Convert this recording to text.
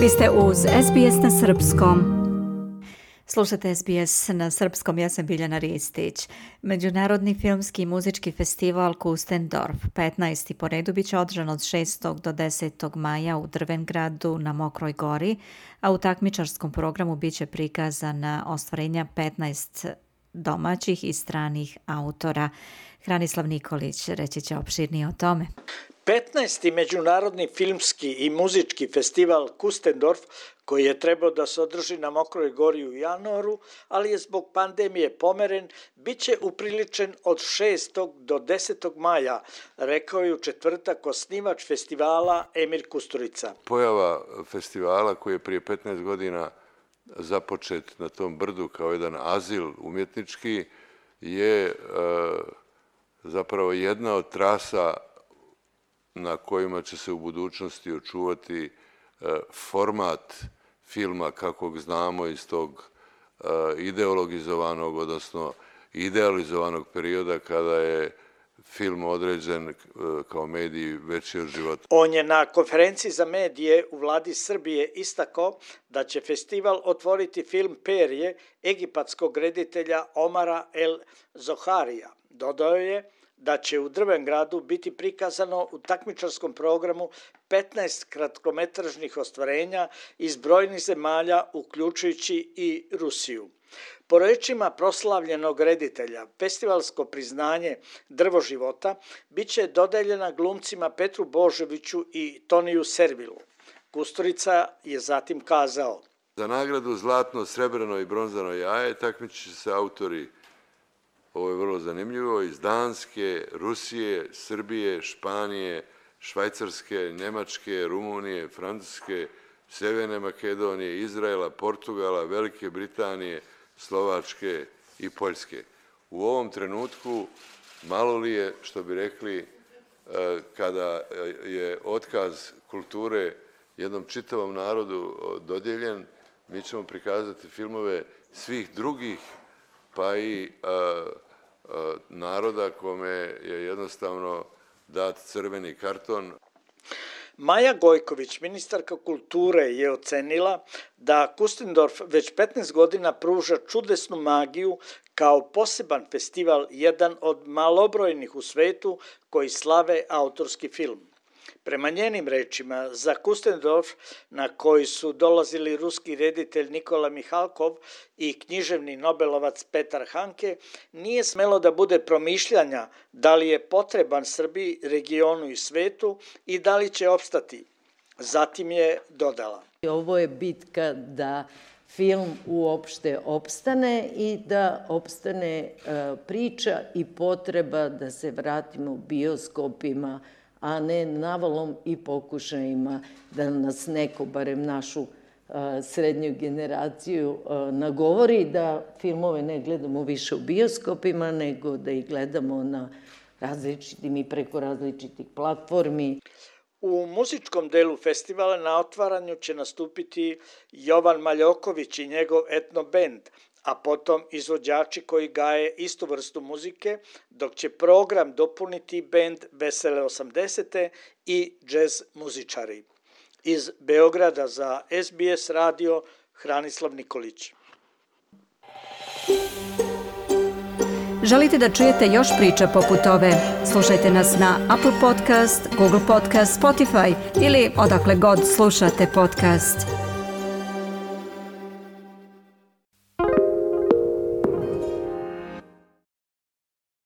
Vi ste uz SBS na Srpskom. Slušate SBS na srpskom, ja sam Biljana Ristić. Međunarodni filmski i muzički festival Kustendorf 15. po redu biće održan od 6. do 10. maja u Drvengradu na Mokroj gori, a u takmičarskom programu biće prikazana ostvarenja 15 domaćih i stranih autora. Hranislav Nikolić reći će opširnije o tome. 15. Međunarodni filmski i muzički festival Kustendorf, koji je trebao da se održi na Mokroj gori u januaru, ali je zbog pandemije pomeren, bit će upriličen od 6. do 10. maja, rekao je u četvrtak osnivač festivala Emir Kusturica. Pojava festivala koji je prije 15 godina započet na tom brdu kao jedan azil umjetnički je e, zapravo jedna od trasa na kojima će se u budućnosti očuvati e, format filma kakvog znamo iz tog e, ideologizovanog, odnosno idealizovanog perioda kada je film određen e, kao mediji veći od života. On je na konferenciji za medije u vladi Srbije istakao da će festival otvoriti film Perije egipatskog reditelja Omara El Zoharija. Dodao je da će u Drvengradu biti prikazano u takmičarskom programu 15 kratkometražnih ostvarenja iz brojnih zemalja, uključujući i Rusiju. Po rečima proslavljenog reditelja, festivalsko priznanje Drvo života biće dodeljena glumcima Petru Boževiću i Toniju Servilu. Kusturica je zatim kazao. Za nagradu Zlatno, Srebreno i Bronzano jaje takmići se autori ovo je vrlo zanimljivo, iz Danske, Rusije, Srbije, Španije, Švajcarske, Njemačke, Rumunije, Francuske, Severne Makedonije, Izraela, Portugala, Velike Britanije, Slovačke i Poljske. U ovom trenutku malo li je, što bi rekli, e, kada je otkaz kulture jednom čitavom narodu dodjeljen, mi ćemo prikazati filmove svih drugih pa i naroda kome je jednostavno dat crveni karton. Maja Gojković, ministarka kulture, je ocenila da Kustendorf već 15 godina pruža čudesnu magiju kao poseban festival, jedan od malobrojnih u svetu koji slave autorski film. Prema njenim rečima, za Kustendorf, na koji su dolazili ruski reditelj Nikola Mihalkov i književni Nobelovac Petar Hanke, nije smelo da bude promišljanja da li je potreban Srbiji, regionu i svetu i da li će opstati. Zatim je dodala. Ovo je bitka da film uopšte opstane i da opstane e, priča i potreba da se vratimo bioskopima, a ne navalom i pokušajima da nas neko, barem našu srednju generaciju, nagovori da filmove ne gledamo više u bioskopima, nego da ih gledamo na različitim i preko različitih platformi. U muzičkom delu festivala na otvaranju će nastupiti Jovan Maljoković i njegov etno band, a potom izvođači koji gaje istu vrstu muzike, dok će program dopuniti bend Vesele 80. i džez muzičari. Iz Beograda za SBS radio Hranislav Nikolić. Želite da čujete još priča poput ove? Slušajte nas na Apple Podcast, Google Podcast, Spotify ili odakle god slušate podcast.